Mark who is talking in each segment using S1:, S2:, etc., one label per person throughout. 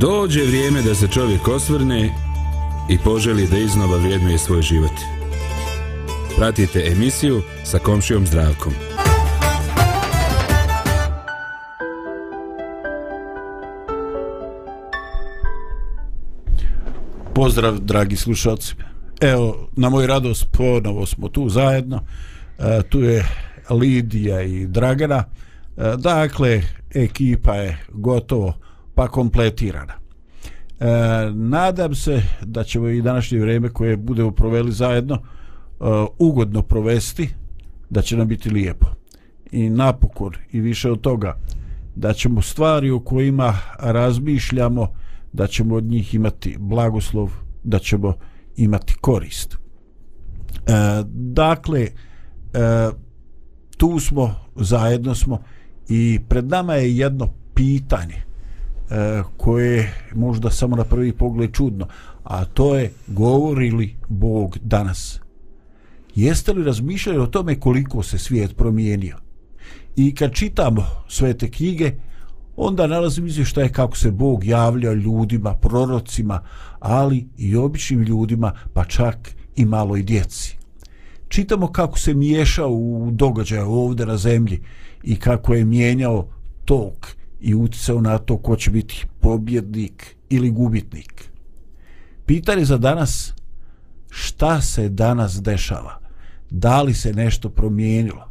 S1: Dođe vrijeme da se čovjek osvrne i poželi da iznova vrijednuje svoj život. Pratite emisiju sa komšijom zdravkom.
S2: Pozdrav, dragi slušalci. Evo, na moj radost, ponovo smo tu zajedno. E, tu je Lidija i Dragana. E, dakle, ekipa je gotovo pa kompletirana. E, nadam se da ćemo i današnje vrijeme koje budemo proveli zajedno e, ugodno provesti, da će nam biti lijepo. I napokon, i više od toga, da ćemo stvari o kojima razmišljamo, da ćemo od njih imati blagoslov, da ćemo imati korist. E, dakle, e, tu smo, zajedno smo i pred nama je jedno pitanje E, koje možda samo na prvi pogled čudno, a to je govori li Bog danas? Jeste li razmišljali o tome koliko se svijet promijenio? I kad čitamo sve te knjige, onda nalazim izvještaje kako se Bog javlja ljudima, prorocima, ali i običnim ljudima, pa čak i maloj djeci. Čitamo kako se miješao u događaje ovdje na zemlji i kako je mijenjao tok i uticao na to ko će biti pobjednik ili gubitnik. Pitanje za danas, šta se danas dešava? Da li se nešto promijenilo?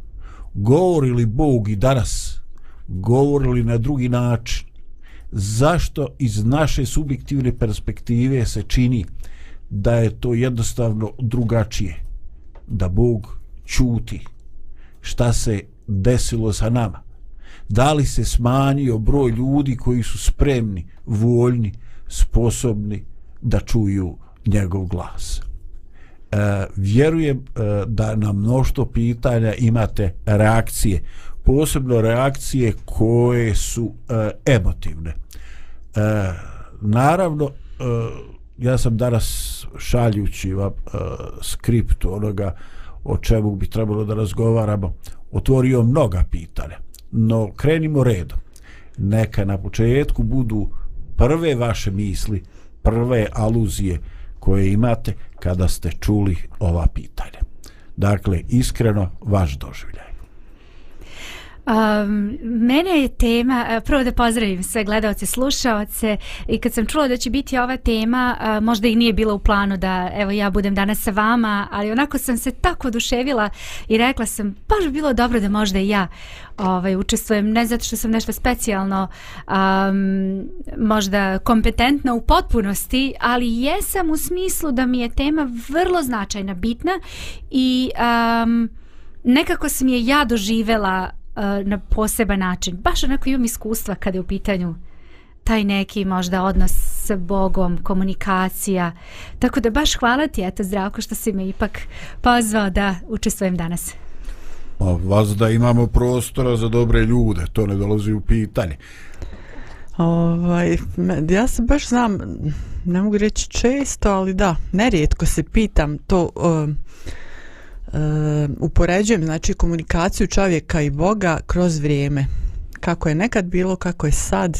S2: Govori li Bog i danas? Govori li na drugi način? Zašto iz naše subjektivne perspektive se čini da je to jednostavno drugačije? Da Bog čuti šta se desilo sa nama? Da li se smanjio broj ljudi koji su spremni, voljni, sposobni da čuju njegov glas. E, vjerujem e, da na mnošto pitanja imate reakcije, posebno reakcije koje su e, emotivne. E, naravno, e, ja sam danas šaljući vam e, skript onoga o čemu bi trebalo da razgovaramo, otvorio mnoga pitanja no krenimo redom. Neka na početku budu prve vaše misli prve aluzije koje imate kada ste čuli ova pitanja. Dakle iskreno vaš doživljaj.
S3: Um, mene je tema, prvo da pozdravim sve gledalce, slušaoce i kad sam čula da će biti ova tema, uh, možda i nije bilo u planu da evo ja budem danas sa vama, ali onako sam se tako oduševila i rekla sam, baš bi bilo dobro da možda i ja ovaj, učestvujem, ne zato što sam nešto specijalno um, možda kompetentna u potpunosti, ali jesam u smislu da mi je tema vrlo značajna, bitna i um, nekako sam je ja doživela na poseban način. Baš onako imam iskustva kada je u pitanju taj neki možda odnos sa Bogom, komunikacija. Tako da baš hvala ti, eto zdravko što si me ipak pozvao da učestvujem danas.
S2: A vas da imamo prostora za dobre ljude, to ne dolazi u pitanje.
S4: Ovaj, ja se baš znam, ne mogu reći često, ali da, nerijetko se pitam to... Uh, upoređujem znači komunikaciju čovjeka i Boga kroz vrijeme. Kako je nekad bilo kako je sad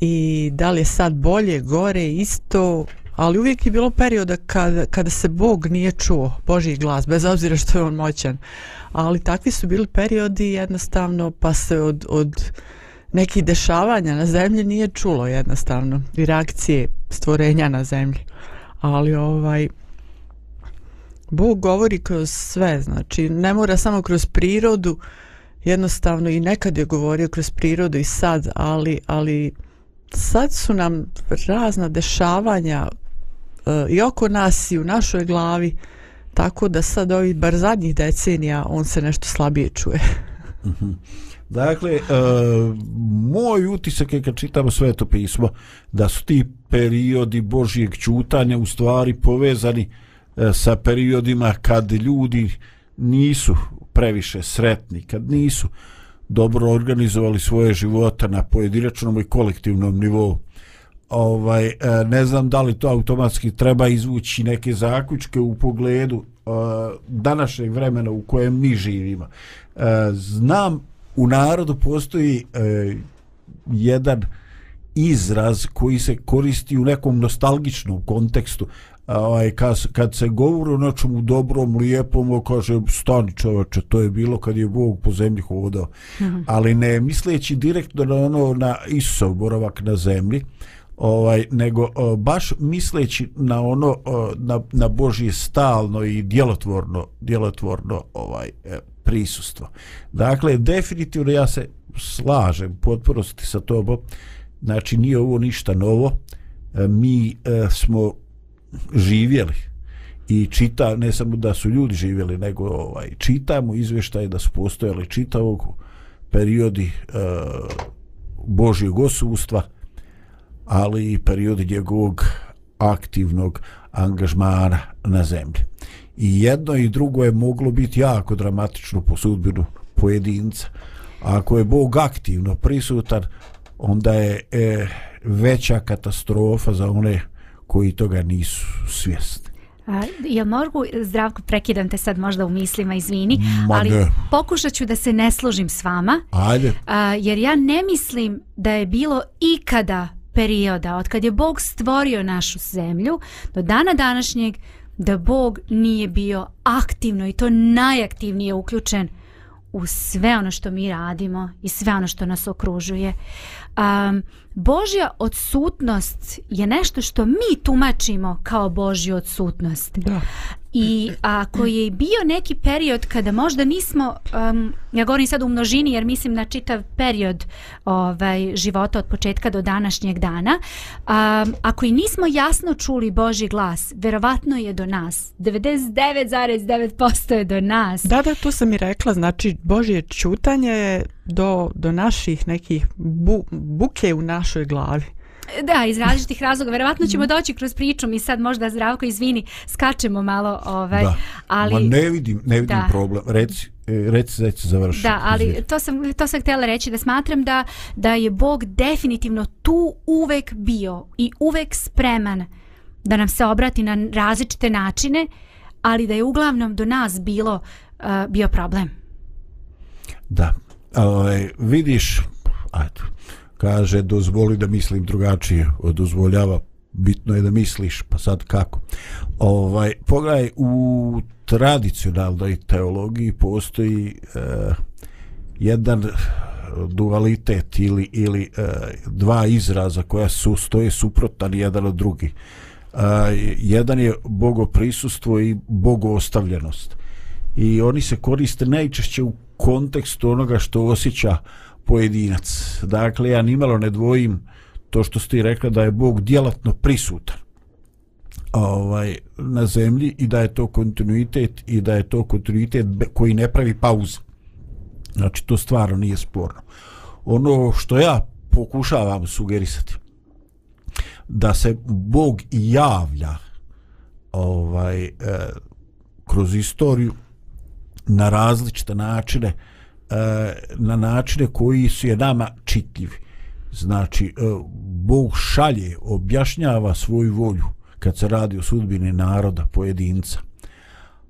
S4: i da li je sad bolje gore isto ali uvijek je bilo perioda kada, kada se Bog nije čuo Božji glas bez obzira što je on moćan. Ali takvi su bili periodi jednostavno pa se od, od nekih dešavanja na zemlji nije čulo jednostavno i reakcije stvorenja na zemlji. Ali ovaj Bog govori kroz sve, znači ne mora samo kroz prirodu, jednostavno i nekad je govorio kroz prirodu i sad, ali, ali sad su nam razna dešavanja e, i oko nas i u našoj glavi, tako da sad ovi bar zadnjih decenija on se nešto slabije čuje. Mhm.
S2: Dakle, e, moj utisak je kad čitam sveto pismo, da su ti periodi Božijeg čutanja u stvari povezani e, E, sa periodima kad ljudi nisu previše sretni, kad nisu dobro organizovali svoje života na pojedinačnom i kolektivnom nivou. Ovaj, e, ne znam da li to automatski treba izvući neke zaključke u pogledu e, današnjeg vremena u kojem mi živimo. Znam u narodu postoji jedan izraz koji se koristi u nekom nostalgičnom kontekstu ovaj, kad, kad se govori o nečemu dobrom, lijepom, kaže stani čoveče, to je bilo kad je Bog po zemlji hodao. Mm -hmm. Ali ne misleći direktno na ono na Isusov boravak na zemlji, ovaj nego o, baš misleći na ono o, na, na Božje stalno i djelotvorno djelotvorno ovaj e, prisustvo. Dakle definitivno ja se slažem potpunosti sa tobom. Znači nije ovo ništa novo. E, mi e, smo živjeli i čita ne samo da su ljudi živjeli nego ovaj čitamo izveštaje da su postojali čitavog periodi e, Božjeg osustva ali i periodi njegovog aktivnog angažmana na zemlji. I jedno i drugo je moglo biti jako dramatično po sudbinu pojedinca. Ako je Bog aktivno prisutan, onda je e, veća katastrofa za one koji toga nisu svjesni.
S3: A, ja mogu, zdravko, prekidam te sad možda u mislima, izvini, Ma ali ne. pokušat ću da se ne složim s vama.
S2: Ajde.
S3: A, jer ja ne mislim da je bilo ikada perioda od kad je Bog stvorio našu zemlju do dana današnjeg da Bog nije bio aktivno i to najaktivnije uključen u sve ono što mi radimo i sve ono što nas okružuje. Um, Božja odsutnost je nešto što mi tumačimo kao Božju odsutnost.
S2: Da.
S3: I ako je bio neki period kada možda nismo, um, ja govorim sad u množini jer mislim na čitav period ovaj, života od početka do današnjeg dana, um, ako i nismo jasno čuli Boži glas, verovatno je do nas. 99,9% je do nas.
S4: Da, da, to sam i rekla. Znači, Božje čutanje do, do naših nekih bu, buke u našoj glavi.
S3: Da, iz različitih razloga. Verovatno ćemo doći kroz priču. Mi sad možda zdravko izvini, skačemo malo. Ovaj,
S2: da.
S3: ali,
S2: Ma ne vidim, ne vidim da. problem. Reci, e, reci da će završiti.
S3: Da, ali to sam, to sam htjela reći da smatram da, da je Bog definitivno tu uvek bio i uvek spreman da nam se obrati na različite načine, ali da je uglavnom do nas bilo uh, bio problem.
S2: Da. Ovaj, vidiš, ajde, kaže dozvoli da mislim drugačije. Od dozvoljava. Bitno je da misliš pa sad kako? Ovaj pogledaj u tradicionalnoj teologiji postoji eh, jedan dualitet ili ili eh, dva izraza koja su stoje suprotan jedan od drugi e, jedan je bogoprisustvo i bogoostavljenost i oni se koriste najčešće u kontekstu onoga što osjeća pojedinac. Dakle, ja nimalo ne dvojim to što ste rekla da je Bog djelatno prisutan ovaj, na zemlji i da je to kontinuitet i da je to kontinuitet koji ne pravi pauze. Znači, to stvarno nije sporno. Ono što ja pokušavam sugerisati da se Bog javlja ovaj, eh, kroz istoriju na različite načine eh, E, E, na načine koji su je nama čitljivi. Znači, e, Bog šalje, objašnjava svoju volju kad se radi o sudbini naroda, pojedinca.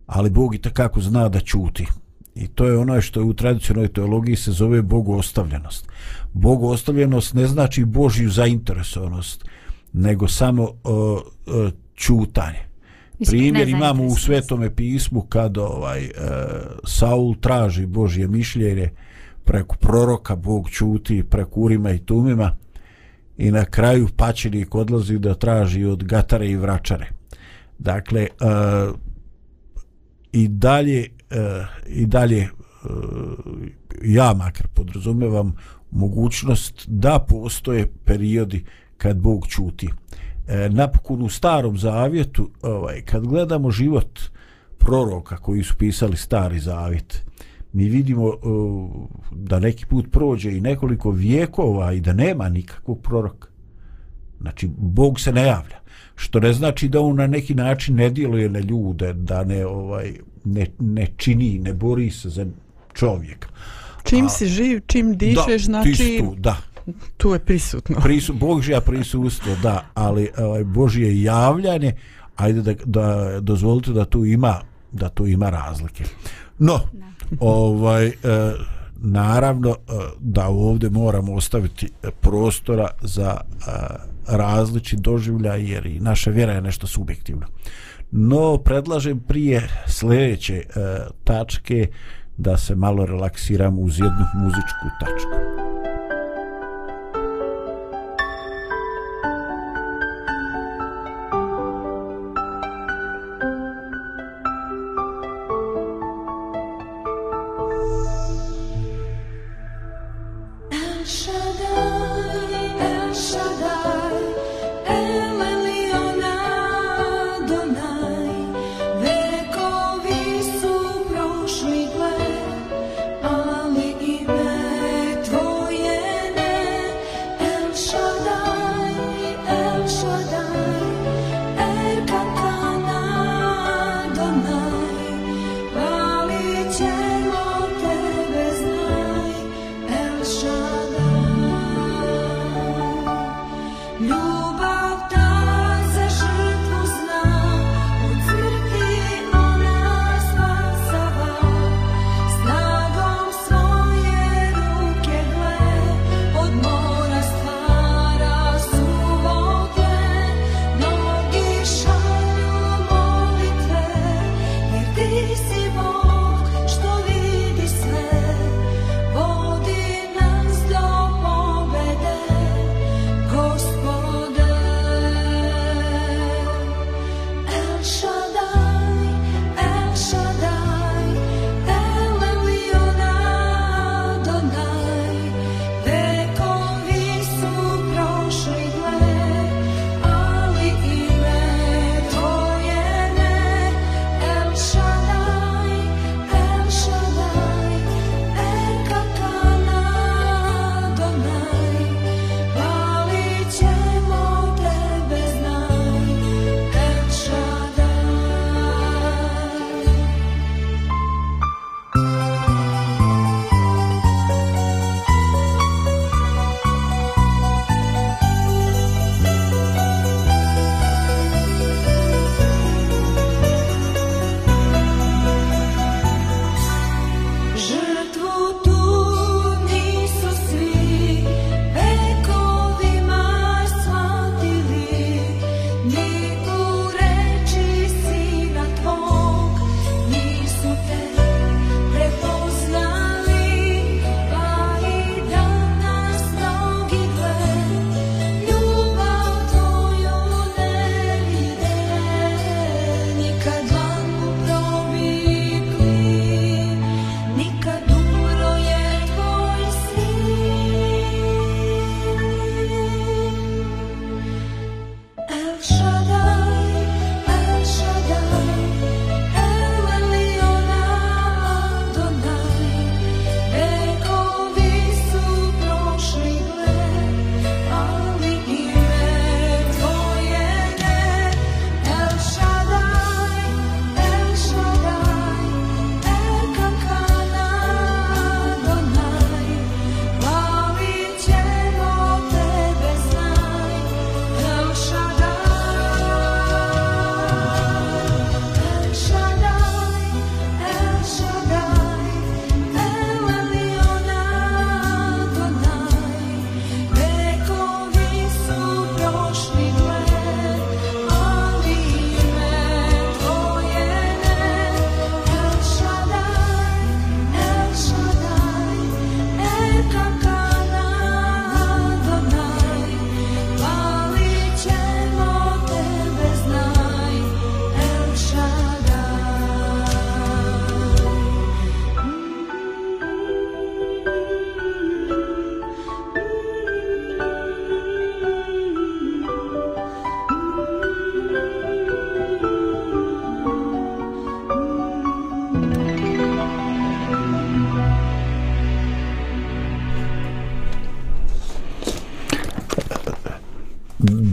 S2: Ali Bog i takako zna da čuti. I to je ono što je u tradicionalnoj teologiji se zove bogostavljenost. Bogostavljenost ne znači Božju zainteresovanost, nego samo e, uh, uh, čutanje. Primjer imamo u svetome pismu kad ovaj e, Saul traži Božje mišljenje preko proroka, Bog čuti preko Urima i Tumima i na kraju pačenik odlazi da traži od Gatare i Vračare. Dakle, e, i dalje e, i dalje e, ja makar podrazumevam mogućnost da postoje periodi kad Bog čuti e, napokon u starom zavjetu ovaj, kad gledamo život proroka koji su pisali stari zavjet mi vidimo uh, da neki put prođe i nekoliko vijekova i da nema nikakvog proroka. Znači, Bog se ne javlja. Što ne znači da on na neki način ne djeluje na ljude, da ne, ovaj, ne, ne čini, ne bori se za čovjeka.
S4: Čim A, si živ, čim dišeš,
S2: da,
S4: znači...
S2: Tu, da,
S4: tu je prisutno.
S2: Prisu, Božja prisustvo, da, ali ovaj, Božje javljanje, ajde da, da dozvolite da tu ima da tu ima razlike. No, ovaj e, naravno e, da ovdje moramo ostaviti prostora za e, različit doživljaj jer i naša vjera je nešto subjektivno. No, predlažem prije sljedeće e, tačke da se malo relaksiramo uz jednu muzičku tačku.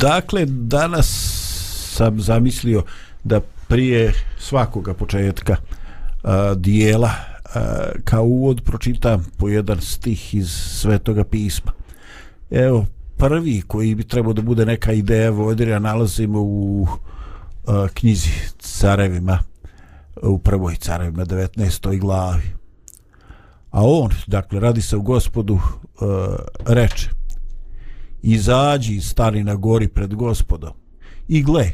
S2: Dakle, danas sam zamislio da prije svakoga početka a, dijela a, kao uvod pročitam po jedan stih iz Svetoga pisma. Evo, prvi koji bi trebao da bude neka ideja Vodirja nalazimo u a, knjizi Carevima u prvoj Carevima 19. glavi. A on, dakle, radi se u gospodu, a, reče izađi i stani na gori pred gospodom. I gle,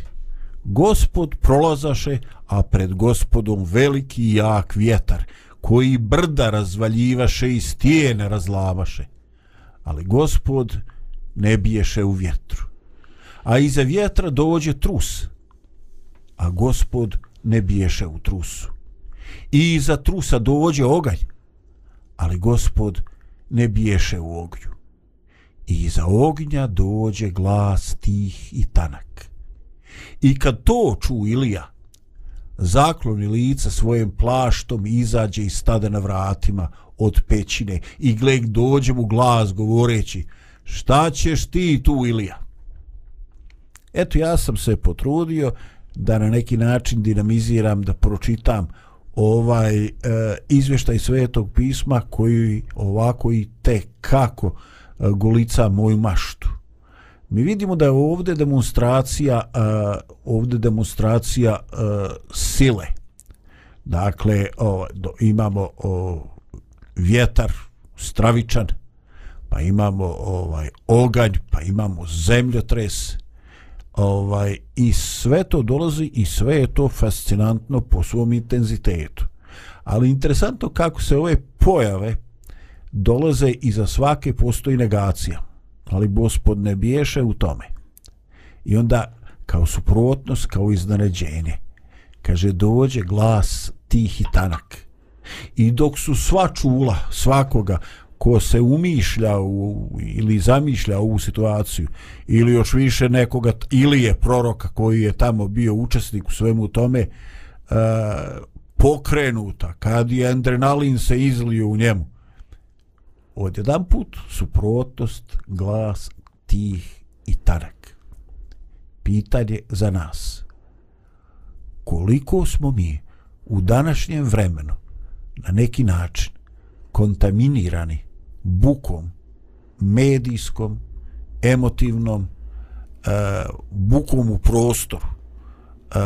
S2: gospod prolazaše, a pred gospodom veliki i jak vjetar, koji brda razvaljivaše i stijene razlavaše. Ali gospod ne biješe u vjetru. A iza vjetra dođe trus, a gospod ne biješe u trusu. I iza trusa dođe oganj, ali gospod ne biješe u ognju i iza ognja dođe glas tih i tanak. I kad to ču Ilija, zakloni lica svojim plaštom izađe i stade na vratima od pećine i glek dođe mu glas govoreći šta ćeš ti tu Ilija? Eto ja sam se potrudio da na neki način dinamiziram, da pročitam ovaj e, izvještaj svetog pisma koji ovako i te kako E, golica moju maštu. Mi vidimo da je ovdje demonstracija e, ovdje demonstracija e, sile. Dakle, imamo vjetar stravičan, pa imamo ovaj oganj, pa imamo zemljotres. Ovaj i sve to dolazi i sve je to fascinantno po svom intenzitetu. Ali interesantno kako se ove pojave dolaze i za svake postoji negacija. Ali gospod ne biješe u tome. I onda kao suprotnost, kao iznenađenje, kaže dođe glas tih i tanak. I dok su sva čula svakoga ko se umišlja u, ili zamišlja ovu situaciju ili još više nekoga ili je proroka koji je tamo bio učesnik u svemu tome uh, pokrenuta kad je adrenalin se izlio u njemu odjedan put suprotnost, glas, tih i tanak. Pitanje za nas. Koliko smo mi u današnjem vremenu na neki način kontaminirani bukom, medijskom, emotivnom, e, bukom u prostoru e,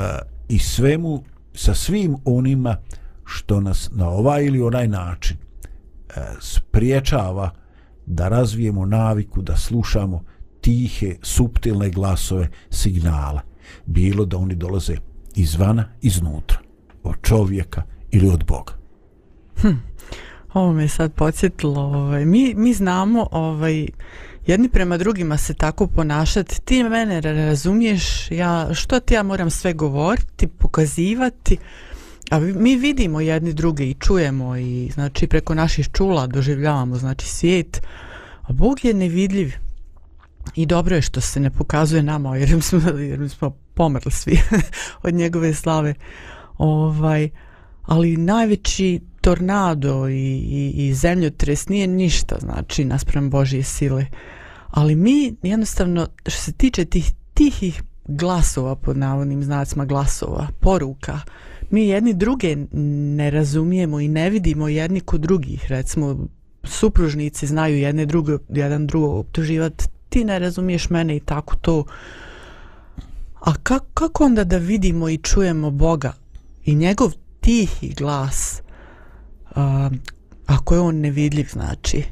S2: i svemu sa svim onima što nas na ovaj ili onaj način spriječava da razvijemo naviku da slušamo tihe, suptilne glasove signala. Bilo da oni dolaze izvana, iznutra, od čovjeka ili od Boga.
S4: Hm. Ovo me sad podsjetilo. Ovaj. Mi, mi znamo ovaj, jedni prema drugima se tako ponašati. Ti mene razumiješ, ja, što ti ja moram sve govoriti, pokazivati, A mi vidimo jedni druge i čujemo i znači preko naših čula doživljavamo znači svijet. A Bog je nevidljiv. I dobro je što se ne pokazuje nama jer smo, jer smo pomrli svi od njegove slave. Ovaj, ali najveći tornado i, i, i zemljotres nije ništa znači naspram Božje sile. Ali mi jednostavno što se tiče tih tihih glasova pod navodnim znacima glasova, poruka, mi jedni druge ne razumijemo i ne vidimo jedni kod drugih. Recimo, supružnici znaju jedne druge, jedan drugo optuživati, ti ne razumiješ mene i tako to. A kako, kako onda da vidimo i čujemo Boga i njegov tihi glas, a, ako je on nevidljiv, znači,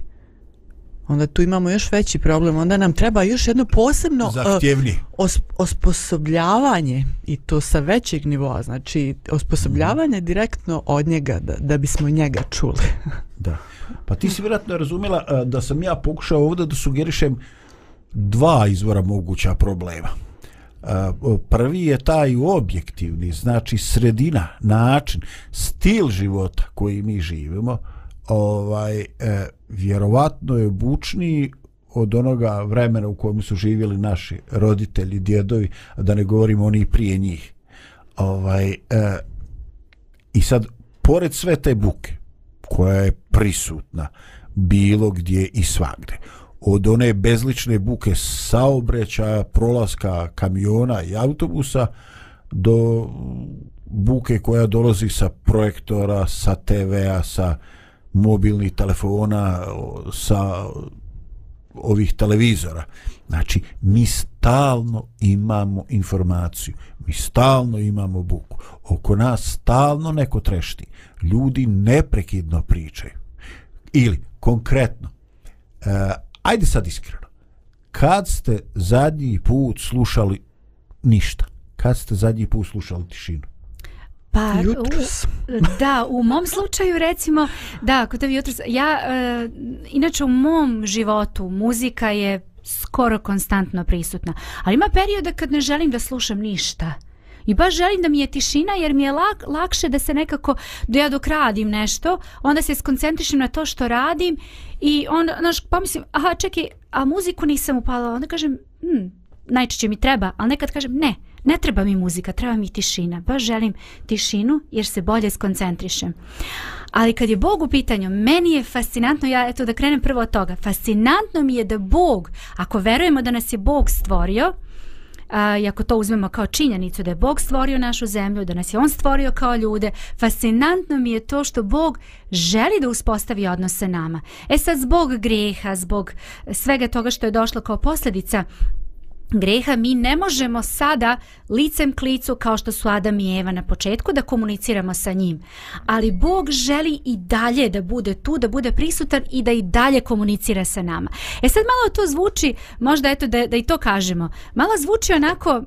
S4: onda tu imamo još veći problem. Onda nam treba još jedno posebno uh, os, osposobljavanje i to sa većeg nivoa. Znači, osposobljavanje mm. direktno od njega da, da bismo njega čuli.
S2: da. Pa ti si vjerojatno razumjela uh, da sam ja pokušao ovdje da sugerišem dva izvora moguća problema. Uh, prvi je taj objektivni, znači sredina, način, stil života koji mi živimo, ovaj, e, vjerovatno je bučniji od onoga vremena u kojem su živjeli naši roditelji, djedovi, a da ne govorimo oni prije njih. Ovaj, e, I sad, pored sve te buke, koja je prisutna bilo gdje i svagde, od one bezlične buke saobrećaja, prolaska kamiona i autobusa do buke koja dolazi sa projektora, sa TV-a, sa mobilnih telefona, sa ovih televizora. Znači, mi stalno imamo informaciju, mi stalno imamo buku. Oko nas stalno neko trešti. Ljudi neprekidno pričaju. Ili, konkretno, uh, ajde sad iskreno, kad ste zadnji put slušali ništa? Kad ste zadnji put slušali tišinu?
S3: Pa, jutros. U, da, u mom slučaju recimo, da, kod tebi jutros, ja, uh, inače u mom životu muzika je skoro konstantno prisutna, ali ima perioda kad ne želim da slušam ništa. I baš želim da mi je tišina jer mi je lak, lakše da se nekako, da ja dok radim nešto, onda se skoncentrišem na to što radim i onda, znaš, pomislim, aha, čekaj, a muziku nisam upala, onda kažem, hm, najčešće mi treba, ali nekad kažem, ne, ne treba mi muzika, treba mi tišina. Baš želim tišinu jer se bolje skoncentrišem. Ali kad je Bog u pitanju, meni je fascinantno, ja eto da krenem prvo od toga, fascinantno mi je da Bog, ako verujemo da nas je Bog stvorio, a, i ako to uzmemo kao činjenicu da je Bog stvorio našu zemlju, da nas je On stvorio kao ljude, fascinantno mi je to što Bog želi da uspostavi odnos sa nama. E sad, zbog greha, zbog svega toga što je došlo kao posljedica greha mi ne možemo sada licem klicu kao što su Adam i Eva na početku da komuniciramo sa njim. Ali Bog želi i dalje da bude tu, da bude prisutan i da i dalje komunicira sa nama. E sad malo to zvuči, možda eto da, da i to kažemo, malo zvuči onako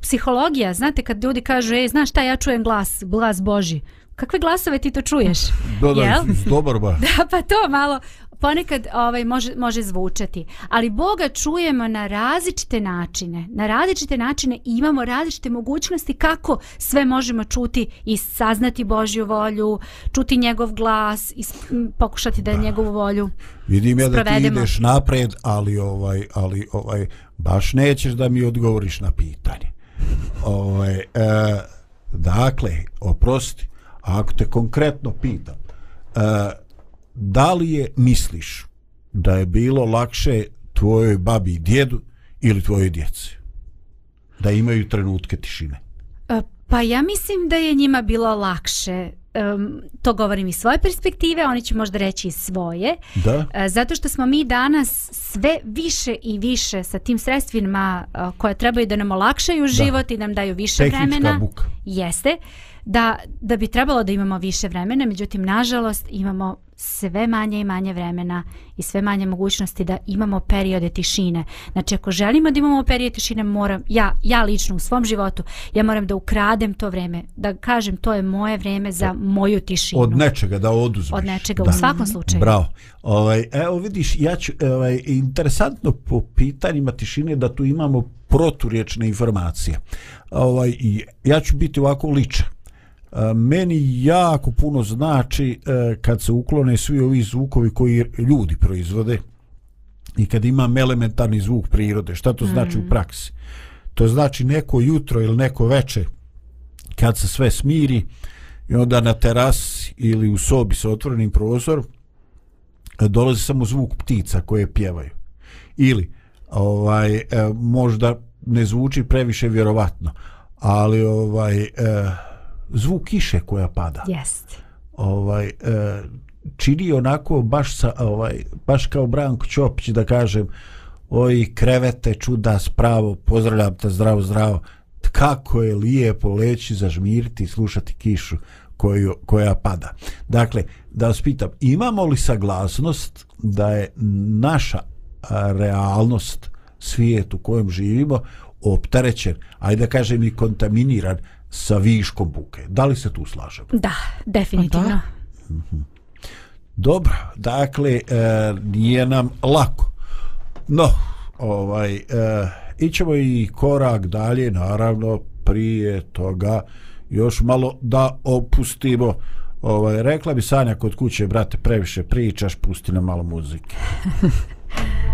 S3: psihologija, znate kad ljudi kažu, ej, znaš šta, ja čujem glas, glas Boži. Kakve glasove ti to čuješ?
S2: Dobar, dobar ba.
S3: Da, pa to malo, ponekad ovaj može može zvučati, ali Boga čujemo na različite načine. Na različite načine imamo različite mogućnosti kako sve možemo čuti i saznati Božju volju, čuti njegov glas i pokušati da, da. njegovu volju.
S2: Vidim ja da ti ideš napred, ali ovaj ali ovaj baš nećeš da mi odgovoriš na pitanje. Ovaj e, dakle, oprosti, ako te konkretno pitam, e, da li je misliš da je bilo lakše tvojoj babi i djedu ili tvojoj djeci da imaju trenutke tišine
S3: e, pa ja mislim da je njima bilo lakše um, to govorim iz svoje perspektive oni će možda reći iz svoje
S2: da.
S3: Uh, zato što smo mi danas sve više i više sa tim sredstvima uh, koje trebaju da nam olakšaju da. život i nam daju više
S2: Tehnička
S3: vremena
S2: buka.
S3: jeste da, da bi trebalo da imamo više vremena međutim nažalost imamo sve manje i manje vremena i sve manje mogućnosti da imamo periode tišine. Znači ako želimo da imamo periode tišine, moram, ja, ja lično u svom životu, ja moram da ukradem to vreme, da kažem to je moje vreme za moju tišinu.
S2: Od nečega da oduzmeš.
S3: Od nečega da. u svakom slučaju.
S2: Bravo. Ovaj, evo vidiš, ja ću, ovaj, interesantno po pitanjima tišine da tu imamo proturječne informacije. Ovaj, ja ću biti ovako ličan meni jako puno znači e, kad se uklone svi ovi zvukovi koji ljudi proizvode i kad imam elementarni zvuk prirode. Šta to znači mm. u praksi? To znači neko jutro ili neko veče kad se sve smiri i onda na teras ili u sobi sa otvorenim prozorom dolazi samo zvuk ptica koje pjevaju. Ili ovaj e, možda ne zvuči previše vjerovatno ali ovaj e, zvuk kiše koja pada.
S3: Jest.
S2: Ovaj e, čini onako baš sa ovaj baš kao Branko Ćopić da kažem oj krevete čuda spravo pozdravljam te zdravo zdravo kako je lijepo leći zažmiriti i slušati kišu koju, koja pada. Dakle, da vas pitam, imamo li saglasnost da je naša realnost svijet u kojem živimo opterećen, ajde da kažem i kontaminiran sa viškom buke. Da li se tu slažemo?
S3: Da, definitivno. Da?
S2: Mhm. Dobro, dakle, e, nije nam lako. No, ovaj, e, ićemo i korak dalje, naravno, prije toga još malo da opustimo. Ovaj, rekla bi Sanja kod kuće, brate, previše pričaš, pusti nam malo muzike.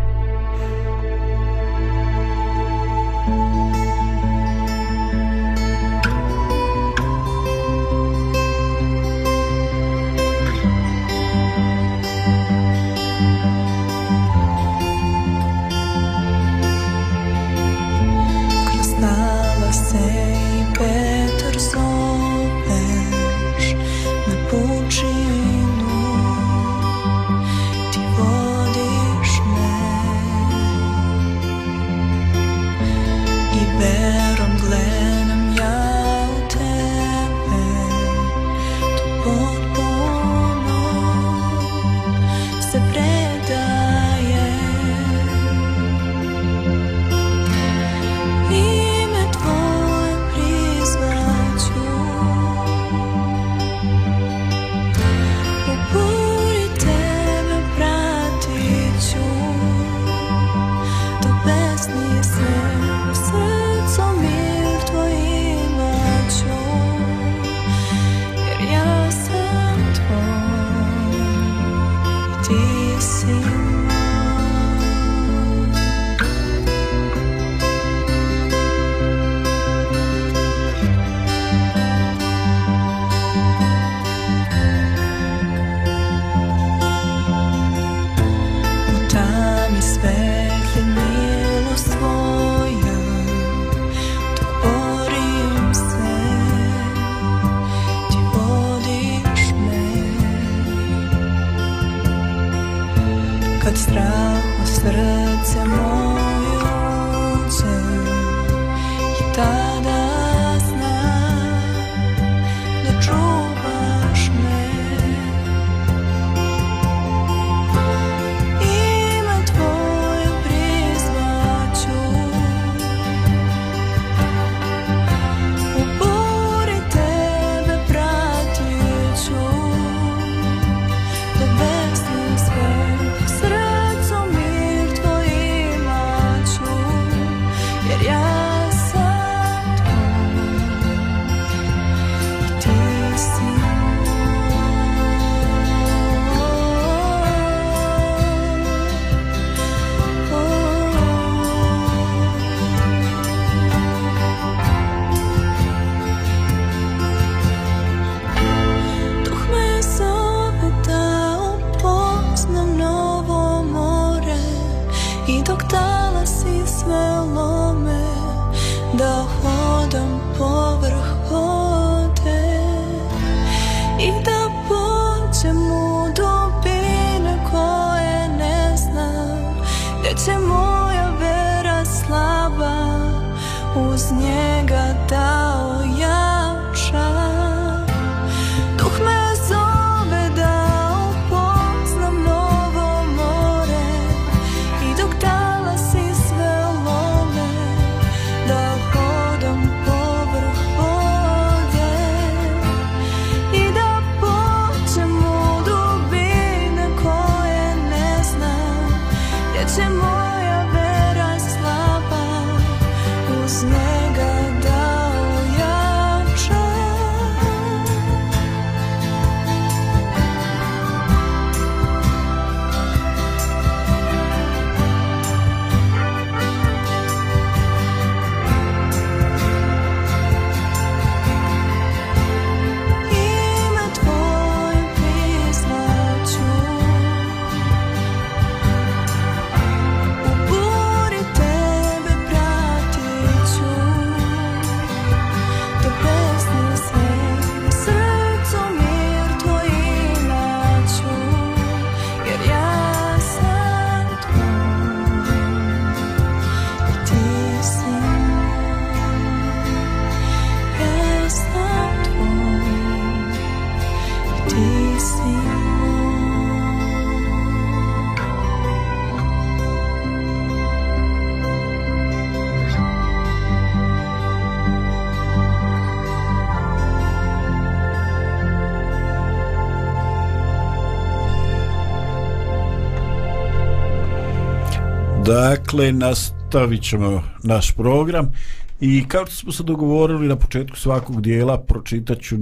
S2: Dakle, nastavit ćemo naš program i kao što smo se dogovorili na početku svakog dijela, pročitat ću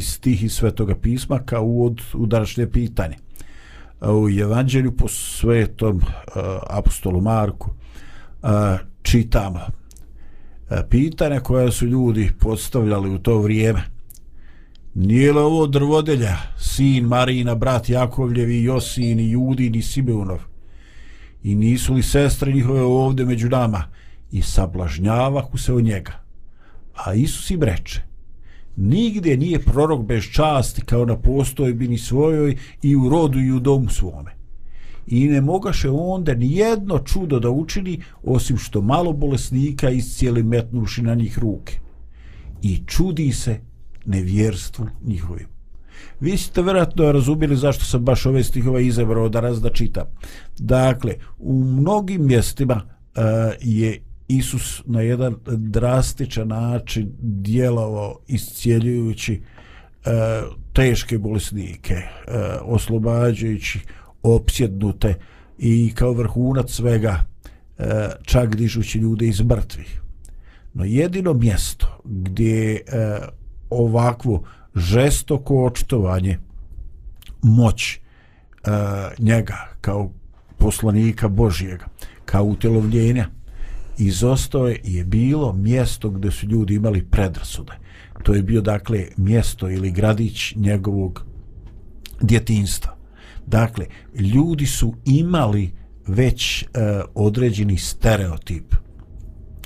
S2: stih iz Svetoga pisma kao uvod u današnje pitanje. U Evanđelju po svetom uh, apostolu Marku uh, čitamo uh, pitanja koja su ljudi postavljali u to vrijeme. Nije li ovo drvodelja, sin Marina, brat Jakovljevi, Josin, Judin i Simeunov? I nisu li sestre njihove ovde među nama i sablažnjavahu se od njega. A Isus im reče, nigdje nije prorok bez časti kao na postojbini svojoj i u rodu i u domu svome. I ne mogaše onda ni jedno čudo da učini osim što malo bolesnika iscijeli metnuši na njih ruke. I čudi se nevjerstvu njihovim. Vi ste vjerojatno razumijeli zašto sam baš ove stihove izabrao da raz da čitam. Dakle, u mnogim mjestima uh, je Isus na jedan drastičan način djelovao iscijeljujući uh, teške bolesnike, uh, oslobađajući opsjednute i kao vrhunac svega uh, čak dižući ljude iz mrtvih. No jedino mjesto gdje uh, ovakvo žestoko očitovanje moć e, njega kao poslanika Božijega, kao utjelovljenja, izostao je je bilo mjesto gdje su ljudi imali predrasude. To je bio dakle mjesto ili gradić njegovog djetinstva. Dakle, ljudi su imali već uh, određeni stereotip.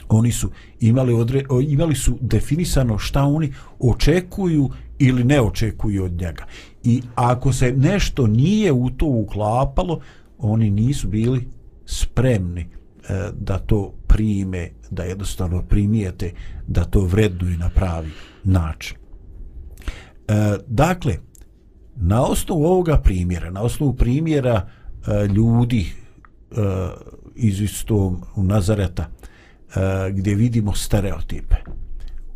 S2: Oni su imali, odre, imali su definisano šta oni očekuju ili ne očekuju od njega. I ako se nešto nije u to uklapalo, oni nisu bili spremni e, da to prime, da jednostavno primijete, da to vrednuju na pravi način. E, dakle, na osnovu ovoga primjera, na osnovu primjera e, ljudi e, iz istom u Nazareta, e, gdje vidimo stereotipe,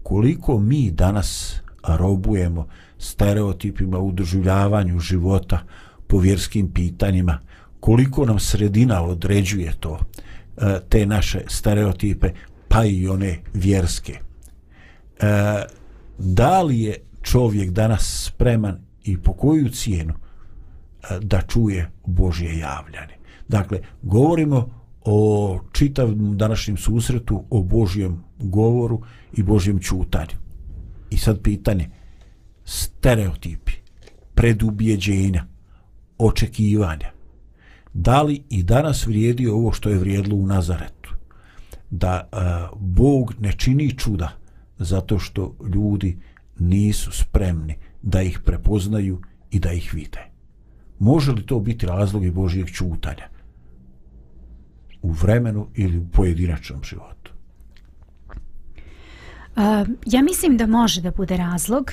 S2: koliko mi danas robujemo stereotipima u doživljavanju života po vjerskim pitanjima, koliko nam sredina određuje to, e, te naše stereotipe, pa i one vjerske. E, da li je čovjek danas spreman i po koju cijenu e, da čuje Božje javljanje. Dakle, govorimo o čitavom današnjem susretu, o Božjem govoru i Božjem čutanju. I sad pitanje, stereotipi, predubjeđenja, očekivanja, da li i danas vrijedi ovo što je vrijedilo u Nazaretu? Da a, Bog ne čini čuda zato što ljudi nisu spremni da ih prepoznaju i da ih vide. Može li to biti razlog i Božijeg čutanja u vremenu ili u pojedinačnom životu?
S3: Ja mislim da može da bude razlog,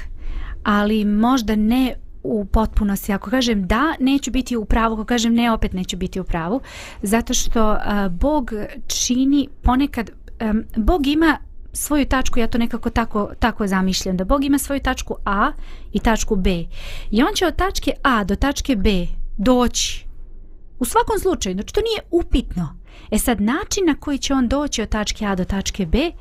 S3: ali možda ne u potpunosti. Ako kažem da, neću biti u pravu. Ako kažem ne, opet neću biti u pravu. Zato što uh, Bog čini ponekad... Um, Bog ima svoju tačku, ja to nekako tako, tako zamišljam, da Bog ima svoju tačku A i tačku B. I on će od tačke A do tačke B doći. U svakom slučaju, znači to nije upitno. E sad, način na koji će on doći od tačke A do tačke B,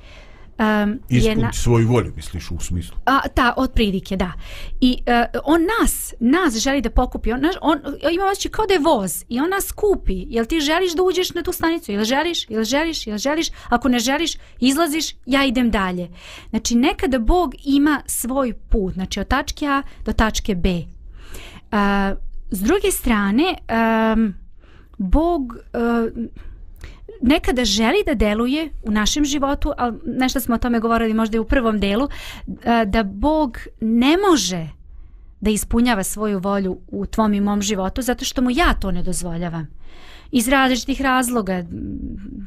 S2: Um, Ispuniti na... svoju volju, misliš, u smislu?
S3: A, ta, od pridike, da. I uh, on nas, nas želi da pokupi. On, naš, on ima osjećaj kao da je voz i on nas kupi. Jel ti želiš da uđeš na tu stanicu? Jel želiš? Jel želiš? Jel želiš? Ako ne želiš, izlaziš, ja idem dalje. Znači, nekada Bog ima svoj put. Znači, od tačke A do tačke B. Uh, s druge strane, um, Bog... Uh, nekada želi da deluje u našem životu, ali nešto smo o tome govorili možda i u prvom delu, e, da Bog ne može da ispunjava svoju volju u tvom i mom životu, zato što mu ja to ne dozvoljavam. Iz različitih razloga,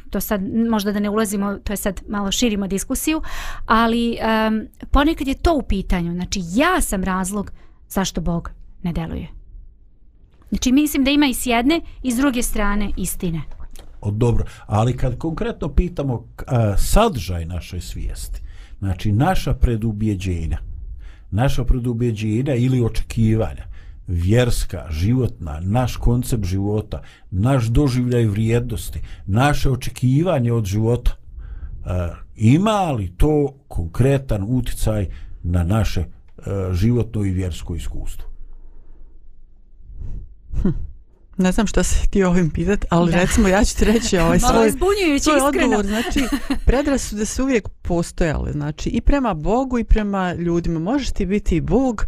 S3: to sad možda da ne ulazimo, to je sad malo širimo diskusiju, ali um, ponekad je to u pitanju. Znači, ja sam razlog zašto Bog ne deluje. Znači, mislim da ima i s jedne i s druge strane istine
S2: dobro. Ali kad konkretno pitamo a, sadržaj naše svijesti, znači naša predubjeđenja, naša predubjeđenja ili očekivanja, vjerska, životna, naš koncept života, naš doživljaj vrijednosti, naše očekivanje od života, uh, ima li to konkretan uticaj na naše uh, životno i vjersko iskustvo?
S4: Hm. Ne znam što se ti ovim pitat, ali da. recimo ja ću ti reći ovaj svoj, svoj odgovor. Znači, predrasude su uvijek postojale, znači i prema Bogu i prema ljudima. Možeš ti biti Bog,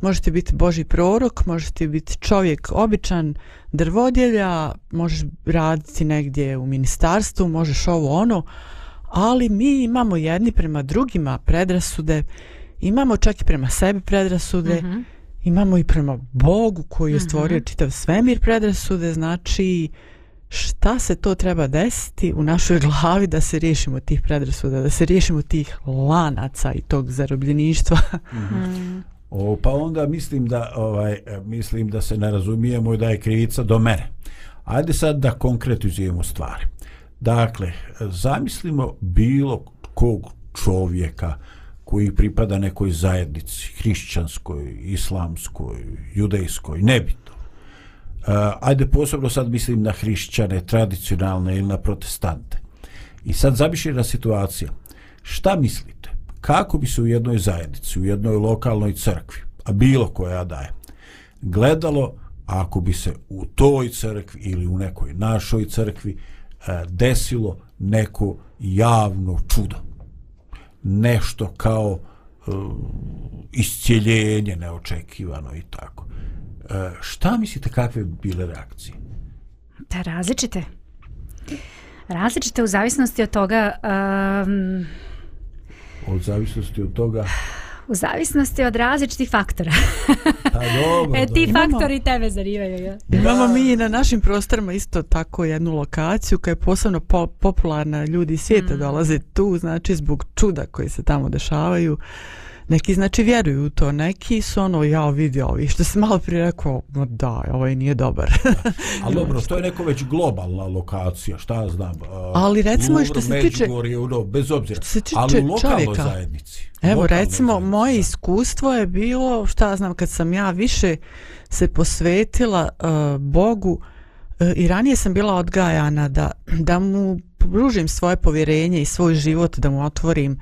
S4: možeš ti biti Boži prorok, možeš ti biti čovjek običan drvodjelja, možeš raditi negdje u ministarstvu, možeš ovo ono, ali mi imamo jedni prema drugima predrasude, imamo čak i prema sebi predrasude, mm -hmm imamo i prema Bogu koji je mhm. stvorio mm -hmm. čitav svemir predrasude, znači šta se to treba desiti u našoj glavi da se riješimo tih predrasuda, da se riješimo tih lanaca i tog zarobljeništva. Mm -hmm.
S2: o, pa onda mislim da ovaj mislim da se ne razumijemo i da je krivica do mene. Ajde sad da konkretizujemo stvari. Dakle, zamislimo bilo kog čovjeka, koji pripada nekoj zajednici, hrišćanskoj, islamskoj, judejskoj, nebitno. Uh, ajde posebno sad mislim na hrišćane, tradicionalne ili na protestante. I sad zamišljena situacija. Šta mislite? Kako bi se u jednoj zajednici, u jednoj lokalnoj crkvi, a bilo koja daje, gledalo ako bi se u toj crkvi ili u nekoj našoj crkvi uh, desilo neko javno čudo nešto kao e, iscijeljenje neočekivano i tako e, šta mislite kakve bi bile reakcije
S3: Da, različite. Različite u zavisnosti od toga, um,
S2: od zavisnosti od toga
S3: u zavisnosti od različitih faktora.
S2: pa dobro,
S3: e, ti
S2: dobro.
S4: Imamo-
S3: faktori tebe zanimaju, ja?
S4: Imamo mi na našim prostorima isto tako jednu lokaciju koja je posebno po popularna, ljudi svijeta
S3: Mm.
S4: dolaze tu, znači zbog čuda koji se tamo dešavaju. Neki znači vjeruju u to, neki su ono, ja vidi ovi, što se malo prije rekao, no da, ovaj nije dobar.
S2: Ali dobro, to je neko već globalna lokacija, šta ja znam. a,
S4: Ali recimo i što se tiče-
S2: Međugorje, ono, bez obzira.
S4: Što se tiče
S2: ali u lokalnoj
S4: čovjeka.
S2: zajednici.
S4: Evo recimo
S2: zajednici,
S4: moje
S2: da.
S4: iskustvo je bilo šta ja znam kad sam ja više se posvetila uh, Bogu uh, i ranije sam bila odgajana da, da mu pružim svoje povjerenje i svoj život da mu otvorim